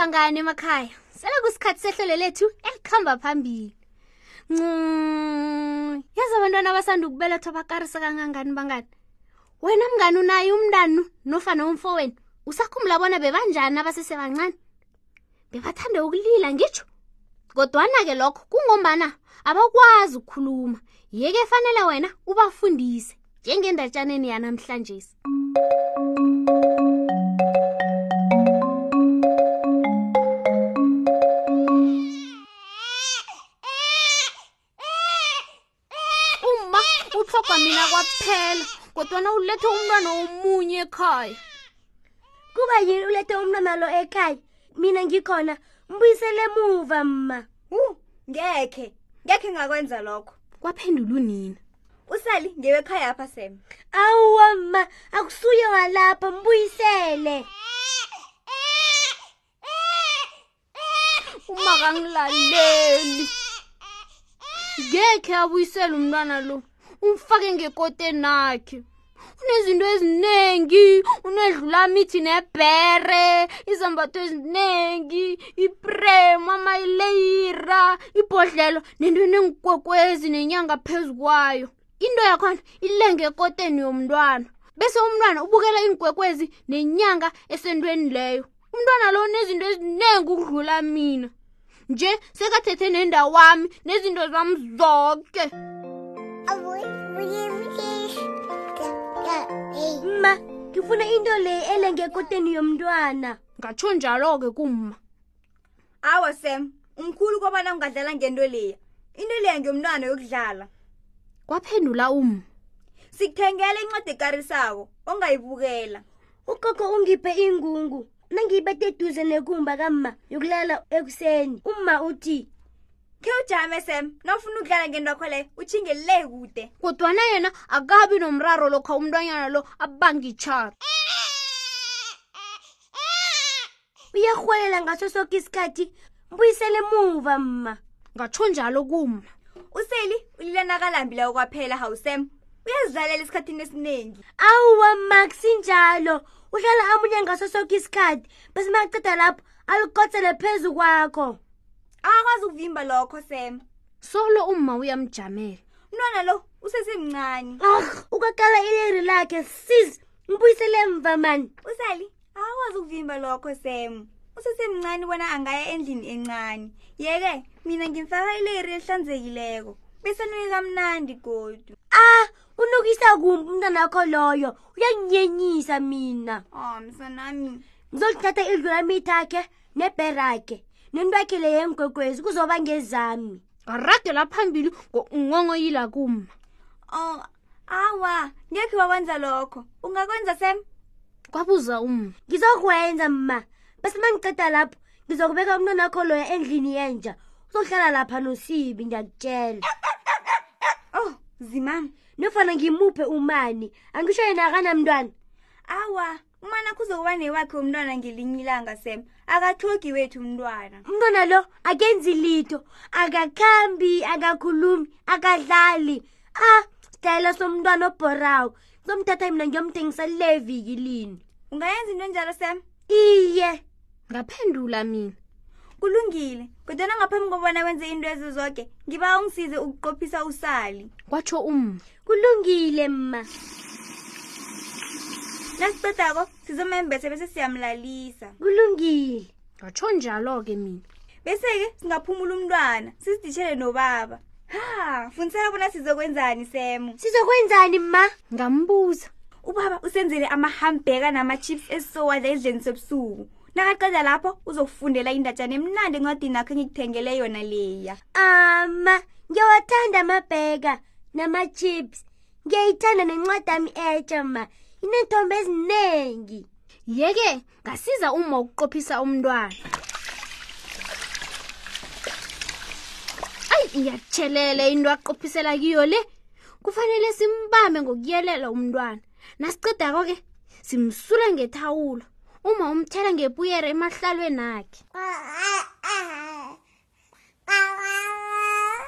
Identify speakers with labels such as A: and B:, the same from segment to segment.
A: bangani emakhaya sele kusikhathi sehlelo lethu elikhamba phambili ncuy yazi abantwana abasanda ukubelethwa bakarisa kangangani bangani wena mngani unaye umntanu nofana umfo wenu usakhumbula bona bebanjani abasesebancane bebathande ukulila ngitsho kodwana-ke lokho kungombana abakwazi ukukhuluma yeke efanele wena ubafundise njengendatshaneni yanamhlanje umma utlhoga mina kwaphela kodwana ulethe umntwana omunye ekhaya
B: kuba yini ulethe umntwana lo ekhaya mina ngikhona mbuyisele emuva mma
C: wu ngekhe ngekhe ngakwenza lokho
A: kwaphendula unina
C: usali ngewekhaya apha sem
B: awuwa mma akusuye walapha mbuyisele
A: umakangilaleli ngekhe abuyisele umntwana lo umfake ngekotenakhe unezinto eziningi unedlula mithi nebhere izambatho eziningi iprem amayileyira ibhodlelo nento enengikwekwezi nenyanga phezu kwayo into yakhona ilenge ekoteni yomntwana bese umntwana ubukela iinkwekwezi nenyanga esentweni leyo umntwana lo nezinto eziningi ukudlula mina nje sekathethe nendawo wami nezinto zami zonke
B: ma ngifuna into le elengekoteni yomntwana
A: ngatsho njalo-ke kumma
C: awa sam umkhulu kobana ungadlala ngento leya into leya ngiyomntwana yokudlala
A: kwaphendula um
C: sikuthengela incwadi ekarisako ongayibukela
B: ugogo ungiphe ingungu nangiyibethe eduze nekumba kamma yokulala ekuseni umma uthi
C: khe ujame sam nawufuna ukudlala ngento yakho leyo utshinge le kude
A: kodwana yena akabi nomraro lokho umntwanyana lo abangitshara
B: uyarhwelela ngaso soke isikhathi mbuyisele emuva mma
A: ngatsho njalo kuma
C: useli ulile nakalambileko kwaphela hawusem uyazidlalela esikhathini esiningi
B: awuwa max injalo uhlala amunye ngaso soke isikhathi bese makaceda lapho alikotsele phezu kwakho
C: akakwazi ukuvimba lokho sem
A: solo umma uyamjamela
C: umntwana lo usesemncane
B: ah ukakala iliri lakhe sis ngibuyisele mva mani
C: usali awukwazi ukuvimba lokho sem usesemncane bona angaya endlini encane yeke mina ngimfaka ileri elihlanzekileko bese nuke kamnandi godu
B: ah unukisa kumbi umntana wakho loyo uyanginyenyisa mina
C: o oh, msanami
B: ngizolithatha idlu lami ithakhe nebherakhe nento yakhe le yengwegwezi kuzoba ngezami
A: ngaragela phambili ngongoyila kuma
C: o oh, awa ngekhe wakwenza lokho ungakwenza sem
A: kwabuza um
B: ngizokwenza ma bese uma ngiceda lapho ngizokubeka umntwana wakho loya endlini yenja uzohlala lapha nosibi ngiyakutshela
C: oh zimam
B: nofana ngimuphe umani angisho yena akanamntwana
C: awa umana kuzokuba newakhe umntwana ngelinye ilanga sem akathogi wethu umntwana
B: umntwana lo akenzi litho akakhambi akakhulumi akadlali a ah, sidayela somntwana obhorawo somthatha mina ngiyomthengisa leviki lini
C: ungayenza into enjalo sem
B: iye
A: ngaphendula mina
C: kulungile kodwana ngaphambi kobona wenze into ezo zoke ngiba ungisize ukuqophisa usali
A: kwatsho um
B: kulungile mma
C: nasibedako sizomembese bese siyamlalisa
B: kulungile
A: ngatsho njalo-ke mina
C: bese-ke singaphumula umntwana sizidishele nobaba ha funisela bona sizokwenzani semo
B: sizokwenzani ma
A: ngambuza
C: ubaba usenzele amahambheka nama-chips esizowadla edleni sebusuku nakaqeda lapho uzokufundela indatshana emnandi encwadini akho engikuthengele yona leya
B: ama ngiyawathanda amabheka namachips ngiyayithanda nencwadi yami etsha ma ineenthombe eziningi
A: yeke ngasiza uma ukuqophisa umntwana ayi iyatshelela into aqophisela kiyo le kufanele simbambe ngokuyelela umntwana nasiqedako-ke simsula ngethawulo uma umthela ngepuyere emahlalweni akhe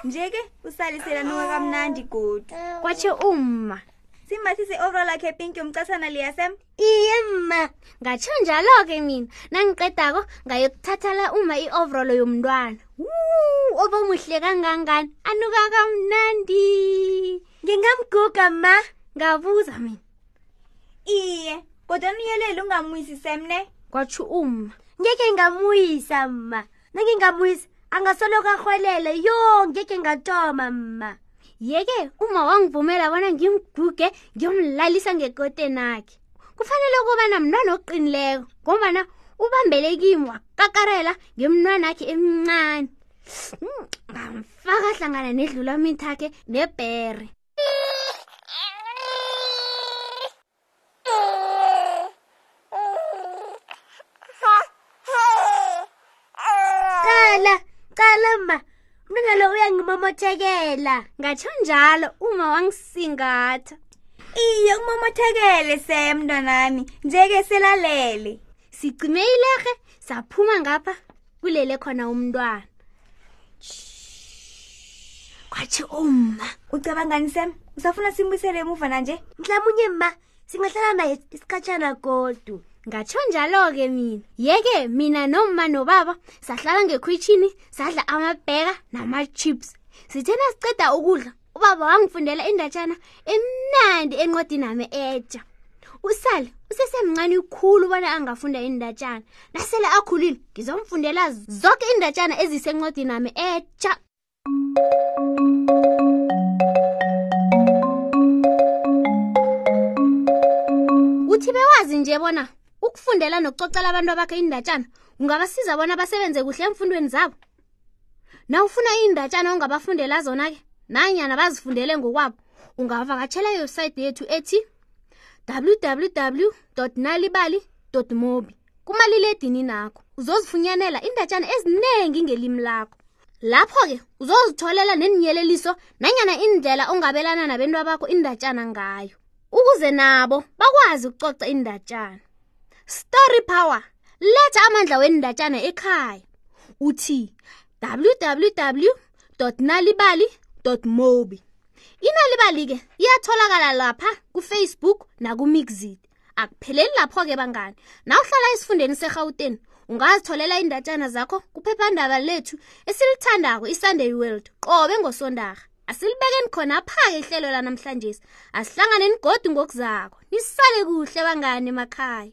C: nje-ke usalisela nuka kamnandi godu
A: kwatshe umma
C: simbathise i-overall akhe epinki yomcasana liyasem
B: iye mma
A: ngatsho njalo-ke mina nangiqedako ngayokuthathela uma i-overall yomntwana oba muhle kangangani anuka kamnandi
B: ngingamguga ma
A: ngabuza mina
C: iye kodwa niyelele ungamuyisi semne
A: kwatsho umma
B: ngeke ngamuyisa mma nangingabuyiza angasoloko arhwelele yo ngeke ngatoma mma
A: yeke uma wangivumela bona ngimguge ngiyomlalisa ngekotenakhe kufanele ukubana mntwana oqinileko ngombana ubambele kimi wakakarela ngemntwanakhe emncane hmm, ngamfaka hlangana nedlulamithakhe nebhere
B: qala qala ma umntwana lo uyangimomothekela
A: ngatsho njalo uma wangisingatha
C: iye umomothekele seye mntwanami njeke selalele
A: sicime ilerhe saphuma ngapha kulele khona umntwana kwathi uma
C: ucabangani sem usafuna simbuyisele emuva nanje
B: mhlamunye ma singahlala naye isikhatshana godu
A: ngatsho njalo-ke mina yeke mina nomma nobaba sahlala ngekhwitshini sadla amabheka nama-chips sithena siceda ukudla ubaba wangifundela indatshana emnandi encwadini nami etsha usale usesemncane ukhulu ubona angafunda indatshana nasele akhulile ngizomfundela zonke indatshana ezisencwadini nami etsha uthi bewazi nje bona ukufundela nokucocela abantu abakhe indatshana kungabasiza bona basebenze kuhle emfundweni zabo nawufuna iindatshana ongabafundela zona-ke nanyana bazifundele ngokwabo ungavakatshela iwebhsayithi yethu ethi www nalibali mobi kumaliledini nakho uzozifunyanela indatshana eziningi ngelimi lakho lapho-ke uzozitholela neenyeleliso nanyana indlela ongabelana nabentu abakho indatshana ngayo ukuze nabo bakwazi ukucoca indatshana story power letha amandla wendatjana ekhaya uthi www nalibali mobi inalibali-ke iyatholakala lapha kufacebook nakumixit akupheleli lapho-ke bangani nawuhlala esifundeni serhawuteni ungazitholela iindatshana zakho kuphephandaba lethu esilithandako isunday world qobe ngosondarha asilibekeni khona aphake ihlelo lanamhlanje asihlanganeni godi ngokuzako nisale kuhle bangani emakhaya